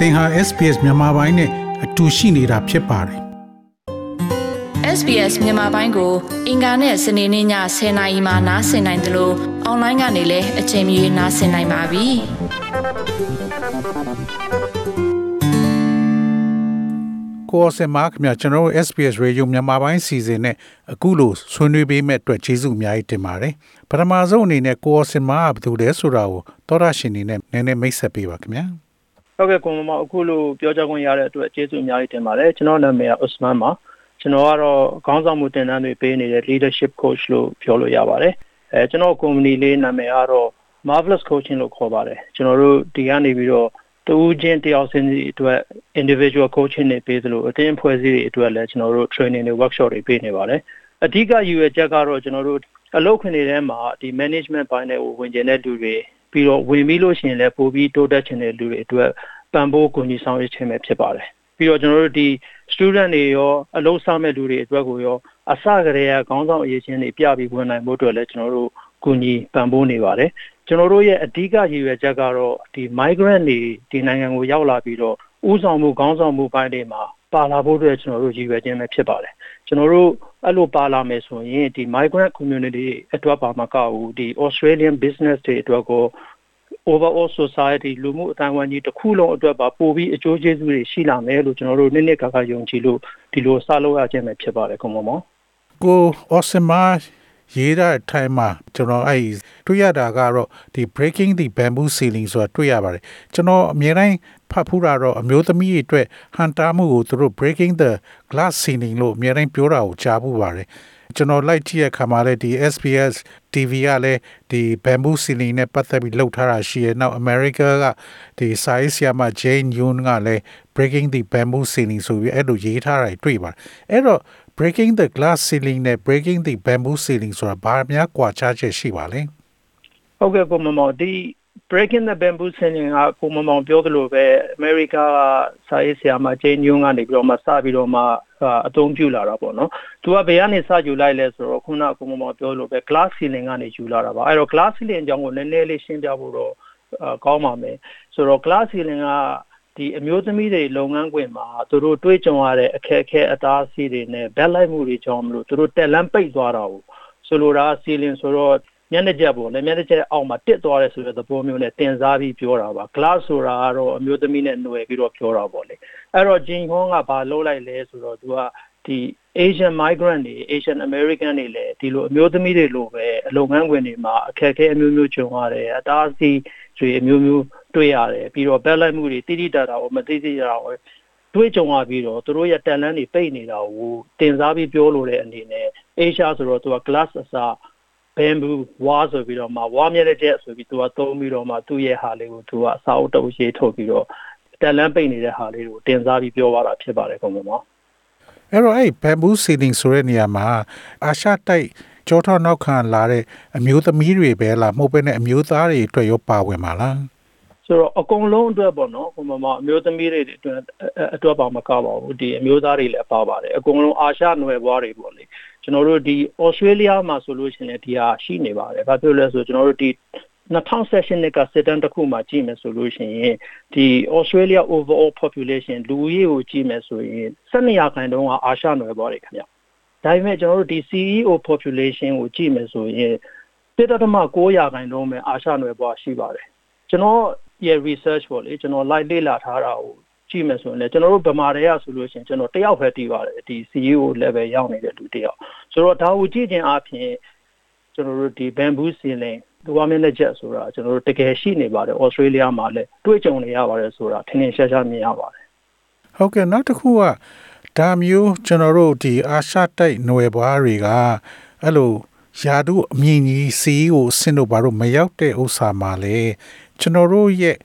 သင်ဟာ SPS မြန်မာပိုင်းနဲ့အတူရှိနေတာဖြစ်ပါတယ် SBS မြန်မာပိုင်းကို အင်ကာနဲ့စနေနေ့ည10:00နာရီမှနားဆင်နိုင်တယ်လို့အွန်လိုင်းကနေလည်းအချိန်မီနားဆင်နိုင်ပါပြီ။ကိုအစင်မာခင်ဗျာကျွန်တော်တို့ SPS Radio မြန်မာပိုင်းစီစဉ်နဲ့အခုလိုဆွေးနွေးပေးမဲ့အတွက်ကျေးဇူးအများကြီးတင်ပါတယ်ပထမဆုံးအနေနဲ့ကိုအစင်မာကဘယ်သူလဲဆိုတာကိုသောရရှင်နေနဲ့နည်းနည်းမိတ်ဆက်ပေးပါခင်ဗျာ ဟုတ်ကဲ့ကိုမမအခုလိုပြောကြခွင့်ရတဲ့အတွက်ကျေးဇူးအများကြီးတင်ပါတယ်ကျွန်တော်နာမည်က Usman ပါကျွန်တော်ကတော့ခေါင်းဆောင်မှုတင်တန်းတွေပေးနေတဲ့ leadership coach လို့ပြောလို့ရပါတယ်အဲကျွန်တော် company လေးနာမည်ကတော့ marvelous coaching လို့ခေါ်ပါတယ်ကျွန်တော်တို့ဒီကနေပြီးတော့တူးချင်းတယောက်စင်းစီအတွက် individual coaching တွေပေးသလိုအတင်းဖွဲ့စည်းတွေအတွက်လည်းကျွန်တော်တို့ training တွေ workshop တွေပေးနေပါတယ်အဓိကယူရချက်ကတော့ကျွန်တော်တို့အလုပ်ခွင်တွေထဲမှာဒီ management ဘိုင်းတွေကိုဝင်ကျင်တဲ့လူတွေ ပြီးတော့ဝင်ပြီးလို့ရှိရင်လည်းပိုပြီးတိုးတက်ချင်တဲ့လူတွေအတွက်ပံ့ပိုးကူညီဆောင်ရွက်ခြင်းပဲဖြစ်ပါတယ်ပြီးတော့ကျွန်တော်တို့ဒီ student တွေရောအလုပ်ဆောင်မဲ့လူတွေအတွက်ကိုရောအစကတည်းကခေါင်းဆောင်အရေးချင်းတွေပြပြီးဝင်နိုင်ဖို့အတွက်လည်းကျွန်တော်တို့ကူညီပံ့ပိုးနေပါတယ်ကျွန်တော်တို့ရဲ့အဓိကရည်ရွယ်ချက်ကတော့ဒီ migrant တွေဒီနိုင်ငံကိုရောက်လာပြီးတော့ဥဆောင်မှုခေါင်းဆောင်မှုပိုင်းတွေမှာ ပါလာဖို့အတွက်ကျွန်တော်တို့ရည်ရွယ်ခြင်းပဲဖြစ်ပါတယ်ကျွန်တော်တို့အဲ့လိုပါလာမယ်ဆိုရင်ဒီ migrant community အတွက်ပါမကဘူးဒီ Australian business တွေအတွက်ကို overall society လူမှုအတိုင်းအဝန်ကြီးတစ်ခုလုံးအတွက်ပါပို့ပြီးအကျိုးကျေးဇူးတွေရှိလာမယ်လို့ကျွန်တော်တို့နည်းနည်းကကယုံကြည်လို့ဒီလိုစလုပ်ရခြင်းပဲဖြစ်ပါတယ်ကွန်မောင်မောင်ကိုအစင်မာ ရေးတဲ့အထိုင်မှာကျွန်တော်အဲ့တွေ့ရတာကတော့ဒီ breaking the bamboo ceiling ဆိုတာတွေ့ရပါတယ်ကျွန်တော်အမြဲတမ်းဖတ်ဖူးတာတော့အမျိုးသမီးတွေအတွက်ဟန်တာမှုကိုသူတို့ breaking the glass ceiling လို့အမြဲတမ်းပြောတာကိုကြားဖို့ပါတယ်ကျွန်တော်လိုက်ကြည့်ရခါမှာလဲဒီ SBS TV ကလည်းဒီ bamboo ceiling နဲ့ပတ်သက်ပြီးလှုပ်ထားတာရှိရဲ့နောက် America ကဒီ size ဆရာမ Jane Yoon ကလည်း breaking the bamboo ceiling ဆိုပြီးအဲ့လိုရေးထားတာတွေ့ပါတယ်အဲ့တော့ breaking the glass ceiling နဲ့ breaking the bamboo ceiling ဆိုတာဘာများကွာခြားချက်ရှိပါလဲဟုတ်ကဲ့ကိုမမောင်ဒီ breaking the bamboo ceiling ကကိုမမောင်ပြောသလိုပဲအမေရိကကစာရေးဆရာမဂျိန်းညွန်းကနေပြီးတော့မှစပြီးတော့မှအသုံးပြုလာတာပေါ့နော်။သူကဘယ်ကနေစယူလိုက်လဲဆိုတော့ခုနကကိုမမောင်ပြောလို့ပဲ glass ceiling ကနေယူလာတာပါ။အဲ့တော့ glass ceiling အကြောင်းကိုနည်းနည်းလေးရှင်းပြဖို့တော့ကောင်းပါမယ်။ဆိုတော့ glass ceiling က ဒီအမျိုးသမီးတွေလုပ်ငန်းခွင်မှာသူတို့တွေးကြုံရတဲ့အခက်အခဲအသားအဆီးတွေနဲ့ဘက်လိုက်မှုတွေကြောင့်မလို့သူတို့တက်လန်းပိတ်သွားတာကိုဆိုလိုတာစီလင်ဆိုတော့မျက်နှာကျက်ပေါ့လေမျက်နှာကျက်အောက်မှာတစ်သွားတယ်ဆိုတဲ့သဘောမျိုးနဲ့တင်စားပြီးပြောတာပါ glass ဆိုတာကတော့အမျိုးသမီးနဲ့ຫນွယ်ပြီးတော့ပြောတာပေါ့လေအဲ့တော့ဂျင်ဟွန်ကဘာလုပ်လိုက်လဲဆိုတော့သူကဒီ Asian migrant တွေ Asian American တွေလည်းဒီလိုအမျိုးသမီးတွေလိုပဲအလုပ်ငန်းခွင်တွေမှာအခက်အခဲအမျိုးမျိုးကြုံရတယ်အတားအဆီးတွေအမျိုးမျိုး တွေ့ရတယ်ပြီးတော့ဘက်လိုက်မှုတွေတိတိတတ်တာကိုမသိသိရတာကိုတွေးကြုံရပြီးတော့သူတို့ရဲ့တန်လန်းတွေပိတ်နေတာကိုတင်စားပြီးပြောလို့တဲ့အနေနဲ့ Asia ဆိုတော့သူက glass အစား bamboo ဝါဆိုပြီးတော့မှဝါမြက်တဲ့ချက်ဆိုပြီးသူကသုံးပြီးတော့မှသူ့ရဲ့ဟာလေးကိုသူကအစာအုပ်တုပ်ရေးထုတ်ပြီးတော့တက်လန်းပိတ်နေတဲ့ဟာလေးကိုတင်စားပြီးပြောသွားတာဖြစ်ပါတယ်ကောင်မ။အဲ့တော့အဲ့ bamboo ceiling ဆိုတဲ့နေရာမှာအာရှတိုက်ကြောထောက်နောက်ခံလာတဲ့အမျိုးသမီးတွေပဲလားမဟုတ်ဘဲနဲ့အမျိုးသားတွေအတွက်ရောပါဝင်ပါလား ဆိုတော့အကုန်လုံးအတွက်ပေါ့နော်ဟိုမှာမအမျိုးသမီးတွေအတွက်အတွက်ပါမကပါဘူးဒီအမျိုးသားတွေလည်းပါပါတယ်အကုန်လုံးအာရှနွယ်ဘွားတွေပေါ့လေကျွန်တော်တို့ဒီ Australia မှာဆိုလို့ရှိရင်ဒီဟာရှိနေပါတယ်ဘာဖြစ်လဲဆိုကျွန်တော်တို့ဒီ2016နှစ်ကစစ်တမ်းတစ်ခုမှကြည့်မယ်ဆိုလို့ရှိရင်ဒီ Australia overall population လူဦးရေကိုကြည့်မယ်ဆိုရင်12ရာခိုင်နှုန်းကအာရှနွယ်ဘွားတွေခင်ဗျဒါပေမဲ့ကျွန်တော်တို့ဒီ CEO population ကိုကြည့်မယ်ဆိုရင်1.9ရာခိုင်နှုန်းပဲအာရှနွယ်ဘွားရှိပါတယ်ကျွန်တော် ရဲ့ research ပေါ့လေကျွန်တော် live လေ့လာထားတာကိုကြည့်မယ်ဆိုရင်လည်းကျွန်တော်တို့ဗမာတွေကဆိုလို့ရှိရင်ကျွန်တော်တယောက်ပဲတည်ပါတယ်ဒီ CEO level ရောက်နေတဲ့လူတယောက်ဆိုတော့ဒါကိုကြည့်ခြင်းအပြင်ကျွန်တော်တို့ဒီ bamboo ceiling ဒီဝါမင်းလက်ချက်ဆိုတာကျွန်တော်တို့တကယ်ရှိနေပါတယ်ဩစတြေးလျမှာလည်းတွေ့ကြုံနေရပါတယ်ဆိုတာထင်ထင်ရှားရှားမြင်ရပါတယ်ဟုတ်ကဲ့နောက်တစ်ခုကဒါမျိုးကျွန်တော်တို့ဒီအာရှတိုက်ຫນွယ်ဘွားတွေကအဲ့လိုယာတုအမြင့်ကြီးစီးကိုဆင်းတို့ဘာလို့မရောက်တဲ့ဥစ္စာမှာလဲ ကျွန်တော်တို့ရဲ့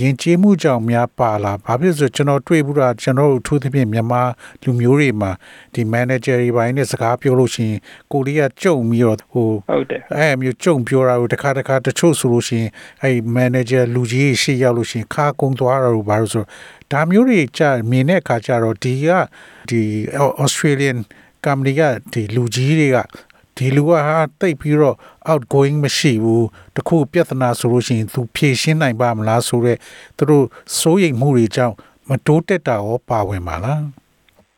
ယဉ်ကျေးမှုကြောင့်များပါလာဘာဖြစ်ဆိုကျွန်တော်တွေ့ဘူးတာကျွန်တော်တို့အထူးသဖြင့်မြန်မာလူမျိုးတွေမှာဒီ manager တွေပိုင်းနဲ့စကားပြောလို့ရှိရင်ကိုရီးယားကြုံပြီးတော့ဟိုဟုတ်တယ်အဲ့မျိုးကြုံပြောတာကိုတခါတခါတချို့ဆိုလို့ရှိရင်အဲ့ manager လူကြီးရှေ့ရောက်လို့ရှိရင်ခါကုန်းသွားတာလို့ဘာလို့ဆိုဒါမျိုးတွေကြာမြင်တဲ့အခါကျတော့ဒီကဒီ Australian company ကဒီလူကြီးတွေက ဒီလူကဟာတိတ်ပြီးတော့ outgoing မရှိဘူးတခုပြဿနာဆိုလို့ရှိရင် သူဖြေရှင်းနိုင်ပါမလားဆိုတော့သူတို့စိုးရိမ်မှုတွေကြောင့်မတိုးတက်တာရောပါဝင်ပါလား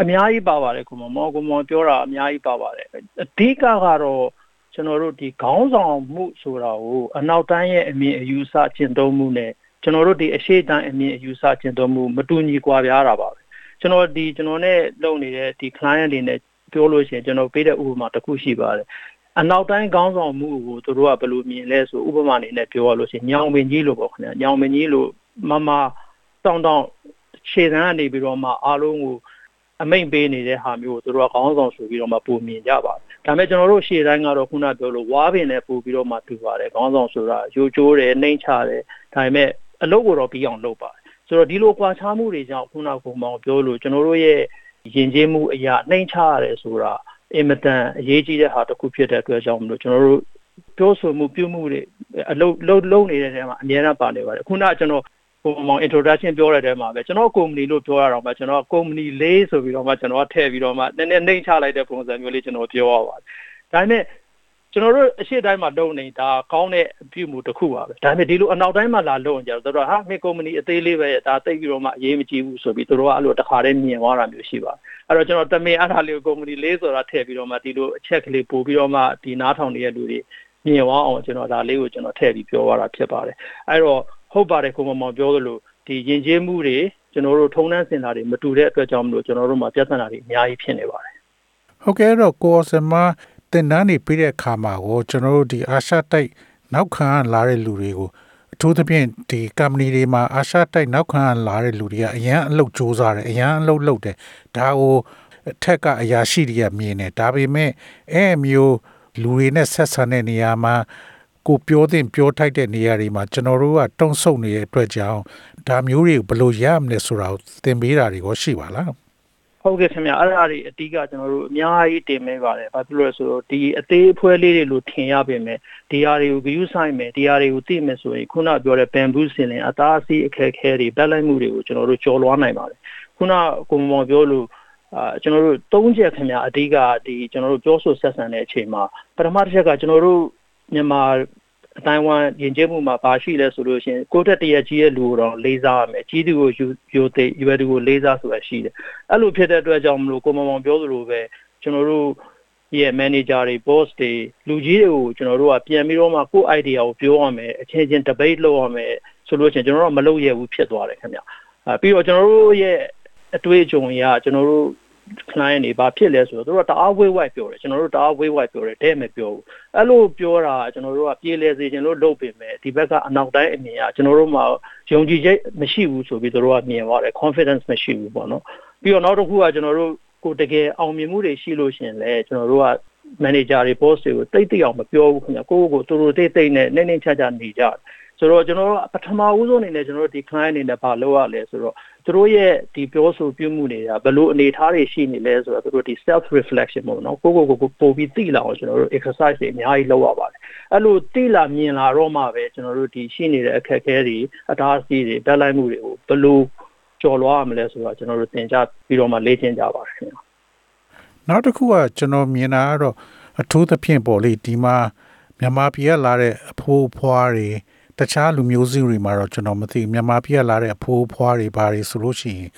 အများကြီးပါပါတယ်ကိုမမောကိုမောပြောတာအများကြီးပါပါတယ်အဓိကကတော့ကျွန်တော်တို့ဒီခေါင်းဆောင်မှုဆိုတာကိုအနောက်တိုင်းရဲ့အမြင်အယူဆကျင့်သုံးမှုနဲ့ကျွန်တော်တို့ဒီအရှိတိုင်းအမြင်အယူဆကျင့်သုံးမှုမတူညီကွာပြားတာပါပဲကျွန်တော်ဒီကျွန်တော်နဲ့လုပ်နေတဲ့ဒီ client တွေနဲ့ ပြောလို့ရှိရင်ကျွန်တော်ပေးတဲ့ဥပမာတစ်ခုရှိပါတယ်အနောက်တိုင်းခေါင်းဆောင်မှုကိုသူတို့ကဘယ်လိုမြင်လဲဆိုဥပမာအနေနဲ့ပြောရလို့ရှိရင်ညောင်ပင်ကြီးလို့ပေါ့ခင်ဗျာညောင်ပင်ကြီးလို့မမတောင်းတောင်းခြေတန်းကနေပြီးတော့မှအားလုံးကိုအမိန်ပေးနေတဲ့ဟာမျိုးကိုသူတို့ကခေါင်းဆောင်ဆိုပြီးတော့မှပုံမြင်ကြပါတယ်ဒါပေမဲ့ကျွန်တော်တို့ရှေ့တိုင်းကတော့ခုနပြောလို့ဝါပင်နဲ့ပို့ပြီးတော့မှတူပါတယ်ခေါင်းဆောင်ဆိုတာရိုးချိုးတယ်နှိမ့်ချတယ်ဒါပေမဲ့အလုပ်ကိုတော့ပြီးအောင်လုပ်ပါတယ်ဆိုတော့ဒီလိုကွာခြားမှုတွေကြောင့်ခုနကမောင်ပြောလို့ကျွန်တော်တို့ရဲ့ ယဉ်ကျေးမှုအရာနှိမ့်ချရတယ်ဆိုတာအင်မတန်အရေးကြီးတဲ့ဟာတစ်ခုဖြစ်တဲ့အတွက်ကြောင့်မလို့ကျွန်တော်တို့ပြောဆိုမှုပြုမှုတွေအလုပ်လုပ်လုပ်နေတဲ့နေရာမှာအများအားပါနေပါတယ်ခုနကကျွန်တော်ဟိုမောင် introduction ပြောရတဲ့မှာပဲကျွန်တော် company လို့ပြောရတော့မှကျွန်တော် company လေးဆိုပြီးတော့မှကျွန်တော်ထည့်ပြီးတော့မှနည်းနည်းနှိမ့်ချလိုက်တဲ့ပုံစံမျိုးလေးကျွန်တော်ပြောရပါတယ်ဒါပေမဲ့ ကျွန်တော်တို့အရှိတိုင်းမှာလုပ်နေတာကောင်းတဲ့အပြုမှုတစ်ခုပါပဲဒါပေမဲ့ဒီလိုအနောက်တိုင်းမှာလာလုပ်ကြတော့တို့ဟာမိကုမ္ပဏီအသေးလေးပဲဒါတိတ်ပြီးတော့မှအရေးမကြီးဘူးဆိုပြီးတို့ကအဲ့လိုတခါတည်းမြင်သွားတာမျိုးရှိပါတယ်အဲ့တော့ကျွန်တော်တမင်အဲ့ဒါလေးကိုကုမ္ပဏီလေးဆိုတာထည့်ပြီးတော့မှဒီလိုအချက်ကလေးပို့ပြီးတော့မှဒီနားထောင်နေတဲ့လူတွေမြင်သွားအောင်ကျွန်တော်ဒါလေးကိုကျွန်တော်ထည့်ပြီးပြောသွားတာဖြစ်ပါတယ်အဲ့တော့ဟုတ်ပါတယ်ကိုမမောင်ပြောသလိုဒီယဉ်ကျေးမှုတွေကျွန်တော်တို့ထုံနှန်းစင်တာတွေမတူတဲ့အတွက်ကြောင့်မလို့ကျွန်တော်တို့မှာပြဿနာတွေအများကြီးဖြစ်နေပါတယ်ဟုတ်ကဲ့တော့ကိုစမ တင်နန်းနေပြီးတဲ့အခါမှာကိုကျွန်တော်တို့ဒီအာရှတိုက်နောက်ခံလာတဲ့လူတွေကိုအထူးသဖြင့်ဒီ company တွေမှာအာရှတိုက်နောက်ခံလာတဲ့လူတွေကအရန်အလုပ်စူးစမ်းတယ်အရန်အလုပ်လုပ်တယ်ဒါကိုအထက်ကအရာရှိတွေကမြင်တယ်ဒါပေမဲ့အဲမျိုးလူတွေနဲ့ဆက်ဆံတဲ့နေရာမှာကိုပြောတဲ့ပြောထိုက်တဲ့နေရာတွေမှာကျွန်တော်တို့ကတုံ့ဆုပ်နေတဲ့အတွက်ကြောင့်ဒါမျိုးတွေကိုဘယ်လိုရမလဲဆိုတာကိုသင်ပေးတာတွေရောရှိပါလား ဟုတ်ကဲ့ခင်ဗျအဲ့ဒါတွေအတိကကျွန်တော်တို့အများကြီးတင်မဲပါတယ်ဘာဖြစ်လို့လဲဆိုတော့ဒီအသေးအဖွဲလေးတွေလို့ထင်ရပေမဲ့ဒီဟာတွေကိုဂရုစိုက်မယ်ဒီဟာတွေကိုသိမယ်ဆိုရင်ခုနပြောတဲ့ bamboo ceiling အသားအစီအခက်ခဲတွေပတ်လိုက်မှုတွေကိုကျွန်တော်တို့ကျော်လွှားနိုင်ပါတယ်ခုနကိုမောင်ပြောလို့အာကျွန်တော်တို့သုံးချက်ခင်ဗျအဓိကဒီကျွန်တော်တို့ပြောဆိုဆက်ဆံတဲ့အချိန်မှာပထမတစ်ချက်ကကျွန်တော်တို့မြန်မာ အတိုင်းဝမ်ယဉ်ကျေးမှုမှာဘာရှိလဲဆိုလို့ရှိရင်ကိုတက်တရကြီးရဲ့လူကိုတော့လေးစားရမယ်ကြီးသူကိုယူယူသိရွယ်သူကိုလေးစားဆိုတာရှိတယ်အဲ့လိုဖြစ်တဲ့အတွက်ကြောင့်မလို့ကိုမမောင်ပြောသလိုပဲကျွန်တော်တို့ရဲ့ manager တွေ boss တွေလူကြီးတွေကိုကျွန်တော်တို့ကပြန်ပြီးတော့မှကိုယ့် idea ကိုပြောရမယ်အချင်းချင်း debate လုပ်ရမယ်ဆိုလို့ရှိရင်ကျွန်တော်တို့မလုပ်ရဘူးဖြစ်သွားတယ်ခင်ဗျအဲပြီးတော့ကျွန်တော်တို့ရဲ့အတွေ့အကြုံအရကျွန်တော်တို့ client တွေဘာဖြစ်လဲဆိုတော့သူတို့ကတအားဝေးဝိုက်ပြောတယ်ကျွန်တော်တို့တအားဝေးဝိုက်ပြောတယ်တဲ့မပြောဘူးအဲ့လိုပြောတာကျွန်တော်တို့ကပြေလည်စေခြင်းလို့လုပ်ပေမဲ့ဒီဘက်ကအနောက်တိုင်းအမြင်ကကျွန်တော်တို့မှာယုံကြည်ချက်မရှိဘူးဆိုပြီးသူတို့ကမြင်သွားတယ် confidence မရှိဘူးပေါ့နော်ပြီးတော့နောက်တစ်ခုကကျွန်တော်တို့ကိုတကယ်အောင်မြင်မှုတွေရှိလို့ရှင်လဲကျွန်တော်တို့က manager တွေ boss တွေကိုတိတ်တိတ်အောင်မပြောဘူးခင်ဗျကိုယ့်ကိုယ်ကိုသူတို့တိတ်တိတ်နဲ့နှိမ့်နှိမ့်ချချနေကြတယ် ဆိုတော့ကျွန်တော်တို့ပထမဦးဆုံးအနေနဲ့ကျွန်တော်တို့ဒီ client အနေနဲ့ဘာလုပ်ရလဲဆိုတော့သူတို့ရဲ့ဒီပြောဆိုပြုမှုတွေကဘယ်လိုအနေအထားတွေရှိနေလဲဆိုတော့သူတို့ဒီ self reflection ပေါ့နော်ကိုကိုကိုကိုပို့ပြီးသိလာအောင်ကျွန်တော်တို့ exercise တွေအများကြီးလုပ်ရပါတယ်အဲ့လိုသိလာမြင်လာတော့မှပဲကျွန်တော်တို့ဒီရှိနေတဲ့အခက်အခဲတွေအတားအဆီးတွေတက်လိုက်မှုတွေကိုဘယ်လိုကျော်လွှားရမလဲဆိုတော့ကျွန်တော်တို့သင်ကြားပြီးတော့မှလေ့ကျင့်ကြပါတယ်ခင်ဗျာနောက်တစ်ခုကကျွန်တော်မြင်တာကတော့အထူးသဖြင့်ပေါ့လေဒီမှာမြန်မာပြည်ကလာတဲ့အဖိုးအဖွားတွေ တခြားလူမျိုးစုတွေမှာတော့ကျွန်တော်မသိဘူးမြန်မာပြည်ကလာတဲ့အဖိုးအဖွားတွေဘာတွေဆိုလို့ရှိရင်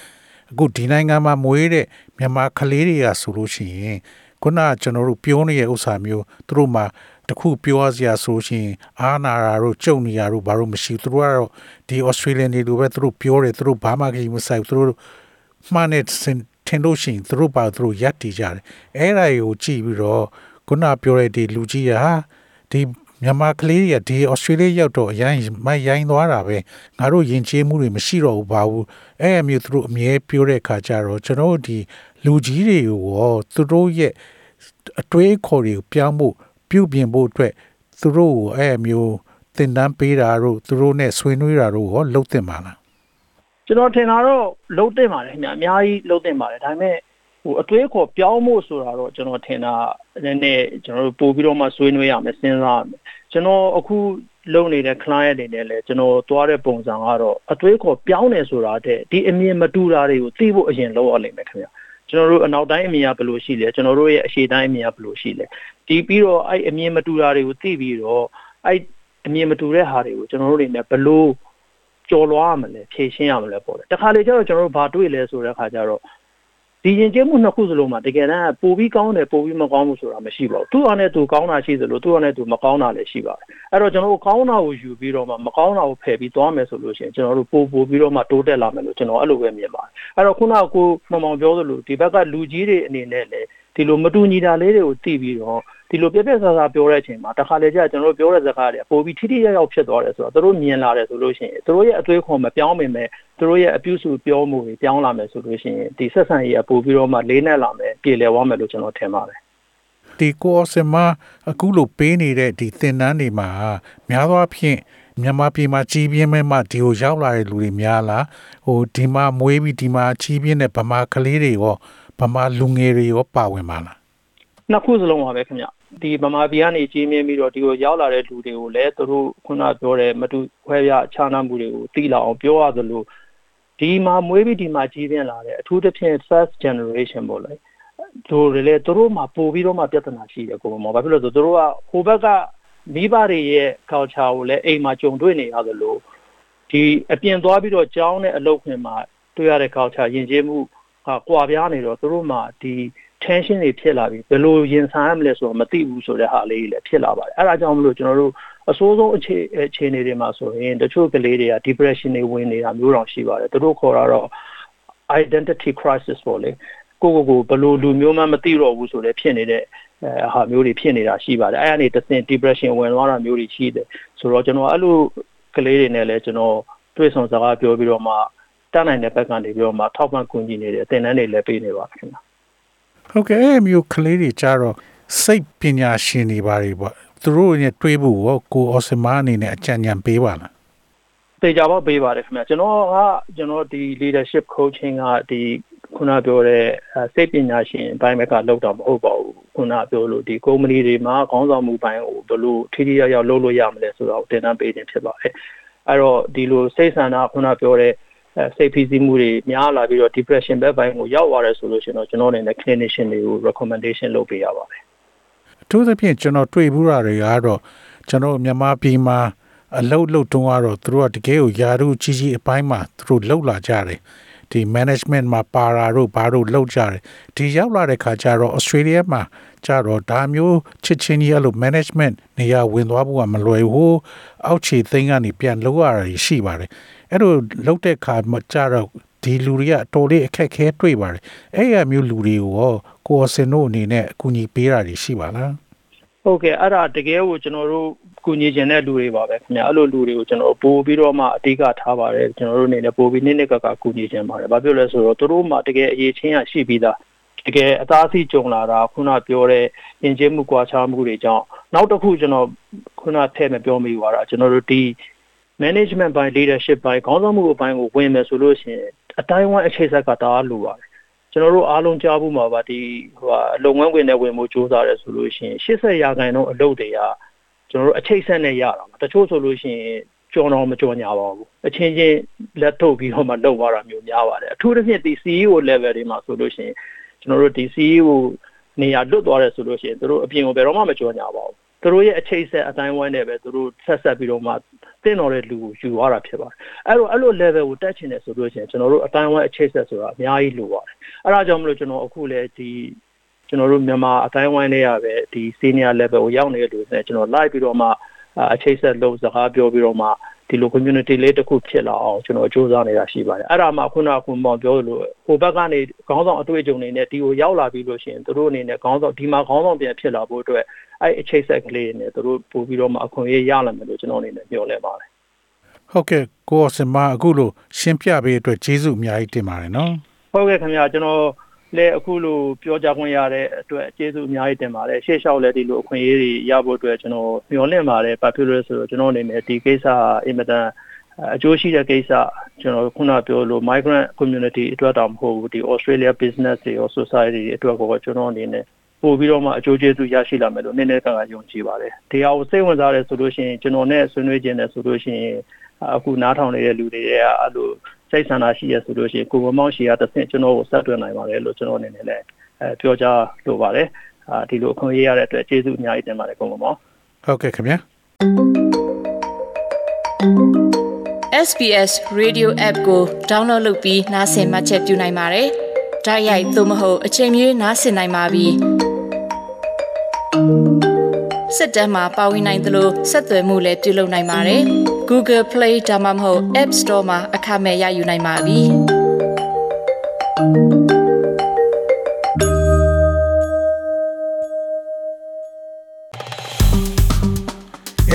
အခုဒီနိုင်ငံမှာမွေးတဲ့မြန်မာကလေးတွေကဆိုလို့ရှိရင်ခုနကကျွန်တော်တို့ပြောနေတဲ့ဥစ္စာမျိုးသူတို့မှာတခုပြောရစရာဆိုလို့ရှိရင်အာနာရာတို့ကြုံနေရတို့ဘာလို့မရှိဘူးသူတို့ကတော့ဒီ Australian တွေလိုပဲသူတို့ပြောတယ်သူတို့ဘာမှကြီးမဆိုင်ဘူးသူတို့မှန်တဲ့ထင်လို့ရှိရင်သူတို့ပါသူတို့ရက်တည်ကြတယ်အဲ့ဒါကိုကြည့်ပြီးတော့ခုနပြောတဲ့ဒီလူကြီးဟာဒီ မြန်မာကလေးတွေကဒီဩစတြေးလျရောက်တော့အရင်မိုက်ရိုင်းသွားတာပဲငါတို့ယဉ်ကျေးမှုတွေမရှိတော့ဘူးပါဘူးအဲ့အမျိုးသူတို့အမြဲပြောတဲ့အခါကျတော့ကျွန်တော်တို့ဒီလူကြီးတွေကိုရောသူတို့ရဲ့အတွေးခေါ်တွေကိုပြောင်းဖို့ပြုပြင်ဖို့အတွက်သူတို့ကိုအဲ့အမျိုးသင်တန်းပေးတာတို့သူတို့နဲ့ဆွေးနွေးတာတို့ရောလုပ်တင်ပါလားကျွန်တော်ထင်တာတော့လုံးတင်ပါတယ်ခင်ဗျအများကြီးလုံးတင်ပါတယ်ဒါပေမဲ့ ဟိုအတွေးခေါ်ပြောင်းဖို့ဆိုတာတော့ကျွန်တော်ထင်တာနည်းနည်းကျွန်တော်တို့ပို့ပြီးတော့မှဆွေးနွေးရမယ်စဉ်းစားရမယ်ကျွန်တော်အခုလုပ်နေတဲ့ client အနေနဲ့လည်းကျွန်တော်သွားတဲ့ပုံစံကတော့အတွေးခေါ်ပြောင်းတယ်ဆိုတာတဲ့ဒီအမြင်မတူတာတွေကိုသိဖို့အရင်လုပ်ရလိမ့်မယ်ခင်ဗျကျွန်တော်တို့အနောက်တိုင်းအမြင်ကဘယ်လိုရှိလဲကျွန်တော်တို့ရဲ့အရှေ့တိုင်းအမြင်ကဘယ်လိုရှိလဲဒီပြီးတော့အဲ့အမြင်မတူတာတွေကိုသိပြီးတော့အဲ့အမြင်မတူတဲ့ဟာတွေကိုကျွန်တော်တို့တွေနဲ့ဘယ်လိုကြော်လွှားရမလဲဖြည့်ရှင်းရမလဲပေါ့လေတခါလေကျတော့ကျွန်တော်တို့ဘာတွေ့လဲဆိုတဲ့အခါကျတော့ ဒီရင်ကျဲမှုနှစ်ခုစလုံးမှာတကယ်တမ်းပိုပြီးကောင်းတယ်ပိုပြီးမကောင်းဘူးဆိုတာမရှိပါဘူးသူ့အနေနဲ့သူကောင်းတာရှိသလိုသူ့အနေနဲ့သူမကောင်းတာလည်းရှိပါတယ်အဲ့တော့ကျွန်တော်တို့ကောင်းတာကိုယူပြီးတော့မှမကောင်းတာကိုဖယ်ပြီးသွားမယ်ဆိုလို့ရှိရင်ကျွန်တော်တို့ပို့ပို့ပြီးတော့မှတိုးတက်လာမယ်လို့ကျွန်တော်အဲ့လိုပဲမြင်ပါတယ်အဲ့တော့ခုနကကိုမမောင်ပြောသလိုဒီဘက်ကလူကြီးတွေအနေနဲ့လည်းဒီလိုမတူညီတာလေးတွေကိုသိပြီးတော့ ဒီလိုပြက်ပြက်ဆာဆာပြောတဲ့အချိန်မှာတခါလေကျကျွန်တော်တို့ပြောတဲ့စကားတွေပိုပြီးထိထိရောက်ရောက်ဖြစ်သွားတယ်ဆိုတော့သူတို့မြင်လာတယ်ဆိုလို့ရှိရင်သူတို့ရဲ့အသွေးခေါ်မပြောင်းမိမယ်သူတို့ရဲ့အပြုစုပြောမှုတွေပြောင်းလာမယ်ဆိုလို့ရှိရင်ဒီဆက်ဆံရေးကပိုပြီးတော့မှလေးနက်လာမယ်ပြေလည်သွားမယ်လို့ကျွန်တော်ထင်ပါတယ်ဒီကိုအစမအခုလိုပေးနေတဲ့ဒီသင်တန်းတွေမှာများသောအားဖြင့်မြန်မာပြည်မှာကြီးပြင်းမဲ့မှဒီကိုရောက်လာတဲ့လူတွေများလားဟိုဒီမှာမွေးပြီးဒီမှာကြီးပြင်းတဲ့ဗမာကလေးတွေရောဗမာလူငယ်တွေရောပါဝင်ပါလား နှစ်ခုစလုံးပါပဲခင်ဗျဒီဗမာပြည်ကနေကြီးမြင့်ပြီးတော့ဒီကိုရောက်လာတဲ့လူတွေကိုလည်းသူတို့ခုနပြောတဲ့မတူခွဲပြားခြားနားမှုတွေကိုသိလာအောင်ပြောရသလိုဒီမှာမွေးပြီးဒီမှာကြီးပြင်းလာတဲ့အထူးသဖြင့် first generation ပေါ့လေသူတွေလည်းသူတို့မှာပို့ပြီးတော့မှပြဿနာရှိတယ်ကိုမောဘာဖြစ်လို့လဲဆိုသူတို့ကဟိုဘက်ကမိဘတွေရဲ့ culture ကိုလည်းအိမ်မှာကြုံတွေ့နေရသလိုဒီအပြင်သွားပြီးတော့ကြောင်းတဲ့အလုပ်ခွင်မှာတွေ့ရတဲ့ culture ယဉ်ကျေးမှုဟာကွာပြားနေတော့သူတို့မှာဒီ tension တွေဖြစ်လာပြီဘယ်လိုရင်ဆိုင်ရမလဲဆိုတော့မသိဘူးဆိုတဲ့ဟာလေးတွေလည်းဖြစ်လာပါတယ်အဲ့ဒါကြောင့်မလို့ကျွန်တော်တို့အစိုးဆုံးအခြေအခြေအနေတွေမှာဆိုရင်တချို့ကလေးတွေက depression တွေဝင်နေတာမျိုးတောင်ရှိပါတယ်သူတို့ခေါ်တာတော့ identity crisis ပေါ့လေကိုကိုကိုဘယ်လိုလူမျိုးမှမသိတော့ဘူးဆိုတဲ့ဖြစ်နေတဲ့အဲဟာမျိုးတွေဖြစ်နေတာရှိပါတယ်အဲ့ဒါနေတဆင် depression ဝင်သွားတာမျိုးတွေရှိတယ်ဆိုတော့ကျွန်တော်အဲ့လိုကလေးတွေနဲ့လည်းကျွန်တော်တွေ့ဆုံစကားပြောပြီးတော့မှတတ်နိုင်တဲ့ဘက်ကနေပြီးတော့မှထောက်ပံ့ကူညီနေတယ်အသင်တန်းတွေလည်းပေးနေပါခင်ဗျာ ဟုတ်ကဲ့အဲ့မျိုးကလေးတွေကြတော့စိတ်ပညာရှင်တွေပါတွေပေါ့သူတို့နဲ့တွေးဖို့ရောကိုအစမအနေနဲ့အကြံဉာဏ်ပေးပါလားတေချာပေါက်ပေးပါတယ်ခင်ဗျာကျွန်တော်ကကျွန်တော်ဒီ leadership coaching ကဒီခုနပြောတဲ့စိတ်ပညာရှင်ဘိုင်းဘက်ကလောက်တော့မဟုတ်ပါဘူးခုနပြောလို့ဒီ company တွေမှာခေါင်းဆောင်မှုဘိုင်းကိုဘယ်လိုထိထိရောက်ရောက်လုပ်လို့ရမလဲဆိုတော့တင်တန်းပေးခြင်းဖြစ်ပါတယ်အဲ့တော့ဒီလိုစိတ်ဆန္ဒခုနပြောတဲ့ စိတ်ဖိစီးမှုတွေများလာပြီးတော့ depression ဘက်ပိုင်းကိုရောက်သွားတယ်ဆိုလို့ရှိရင်တော့ကျွန်တော်အနေနဲ့ clinician တွေကို recommendation လုပ်ပေးရပါတယ်အထူးသဖြင့်ကျွန်တော်တွေ့ဘူးတာတွေကတော့ကျွန်တော်မြန်မာပြည်မှာအလုတ်လုတ်တုံးကတော့သူတို့ကတကယ်ကိုယာရုကြီးကြီးအပိုင်းမှာသူတို့လှုပ်လာကြတယ် ဒီ management မှာပါရာတို့ဘာတို့လှုပ်ကြတယ်ဒီရောက်လာတဲ့ခါကျတော့ Australia မှာကျတော့ဒါမျိုးချစ်ချင်းကြီးအဲ့လို management နေရာဝင်သွားဖို့ကမလွယ်ဘူးအောက်ခြေသိမ်းကနေပြန်လှုပ်ရတာရှိပါတယ်အဲ့လိုလှုပ်တဲ့ခါမှာကျတော့ဒီလူတွေကအတော်လေးအခက်ခဲတွေ့ပါတယ်အဲ့ရမျိုးလူတွေကိုရောကိုယ်စင်တို့အနေနဲ့အကူအညီပေးတာတွေရှိပါလားဟုတ်ကဲ့အဲ့ဒါတကယ်ကိုကျွန်တော်တို့ ကူညီခြင်းတဲ့လူတွေပါပဲခင်ဗျာအဲ့လိုလူတွေကိုကျွန်တော်ပို့ပြီးတော့မှအတိတ်ကထားပါတယ်ကျွန်တော်တို့အနေနဲ့ပို့ပြီးနှစ်နှစ်ကကကူညီခြင်းပါတယ်ဘာဖြစ်လဲဆိုတော့တို့မှတကယ်အရေးချင်းရရှိပြီးသားတကယ်အသားစီကြုံလာတာခုနပြောတဲ့ယဉ်ကျေးမှုကွာခြားမှုတွေကြောင့်နောက်တစ်ခုကျွန်တော်ခုနထည့်မပြောမိပါတာကျွန်တော်တို့ဒီ management ဘိုင်း leadership ဘိုင်းခေါင်းဆောင်မှုအပိုင်းကိုဝင်မယ်ဆိုလို့ရှိရင်အတိုင်းဝိုင်းအခြေဆက်ကတအားလိုပါတယ်ကျွန်တော်တို့အားလုံးကြားဖို့မှာပါဒီဟိုလုပ်ငန်းခွင်နဲ့ဝင်မှုစ조사ရဲဆိုလို့ရှိရင်80ရာခိုင်နှုန်းအလုပ်တွေက ကျွန်တော်တို့အချိတ်ဆက်နဲ့ရတာမှာတချို့ဆိုလို့ရှိရင်ကြော်တော်မကြော်ညာပါဘူးအချင်းချင်းလက်ထုတ်ပြီးတော့မှလုပ်သွားတာမျိုးများပါတယ်အထူးသဖြင့်ဒီ CEO level တွေမှာဆိုလို့ရှိရင်ကျွန်တော်တို့ဒီ CEO နေရာလွတ်သွားတယ်ဆိုလို့ရှိရင်တို့အပြင်ကိုဘယ်တော့မှမကြော်ညာပါဘူးသူတို့ရဲ့အချိတ်ဆက်အတိုင်းဝိုင်းနဲ့ပဲသူတို့ဆက်ဆက်ပြီးတော့မှတင့်တော်တဲ့လူကိုယူသွားတာဖြစ်ပါတယ်အဲ့တော့အဲ့လို level ကိုတက်ချင်တယ်ဆိုလို့ရှိရင်ကျွန်တော်တို့အတိုင်းဝိုင်းအချိတ်ဆက်ဆိုတာအများကြီးလိုပါတယ်အဲ့ဒါကြောင့်မလို့ကျွန်တော်အခုလည်းဒီ ကျွန်တော်တို့မြန်မာအတိုင်းဝိုင်းတွေရပဲဒီ senior level ကိုရောက်နေတဲ့လူတွေကျွန်တော် live ပြီးတော့မှအချိတ်ဆက်လုပ်စကားပြောပြီးတော့မှဒီလို community လေးတစ်ခုဖြစ်လာအောင်ကျွန်တော်စူးစမ်းနေတာရှိပါတယ်အဲ့ဒါမှခုနကခုမောင်ပြောလို့ဟိုဘက်ကနေခေါင်းဆောင်အတွေ့အကြုံတွေနဲ့ဒီကိုရောက်လာပြီးလို့ရှိရင်တို့အနေနဲ့ခေါင်းဆောင်ဒီမှာခေါင်းဆောင်ပြန်ဖြစ်လာဖို့အတွက်အဲ့အချိတ်ဆက်ကလေးတွေနဲ့တို့ပို့ပြီးတော့မှအခွင့်အရေးရလာမယ်လို့ကျွန်တော်အနေနဲ့ပြောလဲပါတယ်ဟုတ်ကဲ့ကိုစင်မအခုလိုရှင်းပြပေးအတွက်ကျေးဇူးအများကြီးတင်ပါတယ်နော်ဟုတ်ကဲ့ခင်ဗျာကျွန်တော် လည်းအခုလိုပြောကြားခွင့်ရတဲ့အတွက်ကျေးဇူးအများကြီးတင်ပါတယ်ရှေ့လျှောက်လည်းဒီလိုအခွင့်အရေးတွေရဖို့အတွက်ကျွန်တော်မျှော်လင့်ပါတယ်ဘာဖြစ်လို့လဲဆိုတော့ကျွန်တော်အနေနဲ့ဒီကိစ္စအင်မတန်အကျိုးရှိတဲ့ကိစ္စကျွန်တော်ခုနပြောလို့ migrant community အတွက်တောင်မဟုတ်ဘူးဒီ Australia business တွေ or society တွေအတွက်ကိုကျွန်တော်အနေနဲ့ပို့ပြီးတော့မှအကျိုးကျေးဇူးရရှိလာမယ်လို့နည်းနည်းကကယုံကြည်ပါတယ်ဒီဟာကိုစိတ်ဝင်စားတယ်ဆိုလို့ရှိရင်ကျွန်တော်နဲ့ဆွေးနွေးခြင်းနဲ့ဆိုလို့ရှိရင်အခုနားထောင်နေတဲ့လူတွေရဲ့အဲ့လို စိတ်ဆန္ဒရှိရဆိုလို့ရှိရင်ကိုမမောင်ရှိရတစ်ဆင့်ကျွန်တော်ကိုဆက်သွင်းနိုင်ပါတယ်လို့ကျွန်တော်အနေနဲ့လည်းအဲပြောကြားလိုပါတယ်အာဒီလိုအခွင့်အရေးရတဲ့အတွက်ကျေးဇူးအများကြီးတင်ပါတယ်ကိုမမောင်ဟုတ်ကဲ့ခင်ဗျာ SBS Radio App ကို download လုပ်ပြီးနားဆင်မှတ်ချက်ပြုနိုင်ပါတယ်။ဒါရိုက်သို့မဟုတ်အချိန်မြေးနားဆင်နိုင်ပါပြီ။စစ်တမ်းမှာပါဝင်နိုင်သလိုဆက်သွယ်မှုလည်းပြုလုပ်နိုင်ပါတယ်။ Google Play ဒါမှမဟုတ် App Store မှာအခမဲ့ရယူနိုင်ပါပြီ။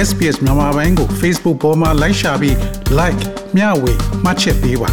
SPS မြန်မာပိုင်းကို Facebook ပေါ်မှာ like ရှာပြီး like မျှဝေမှတ်ချက်ပေးပါ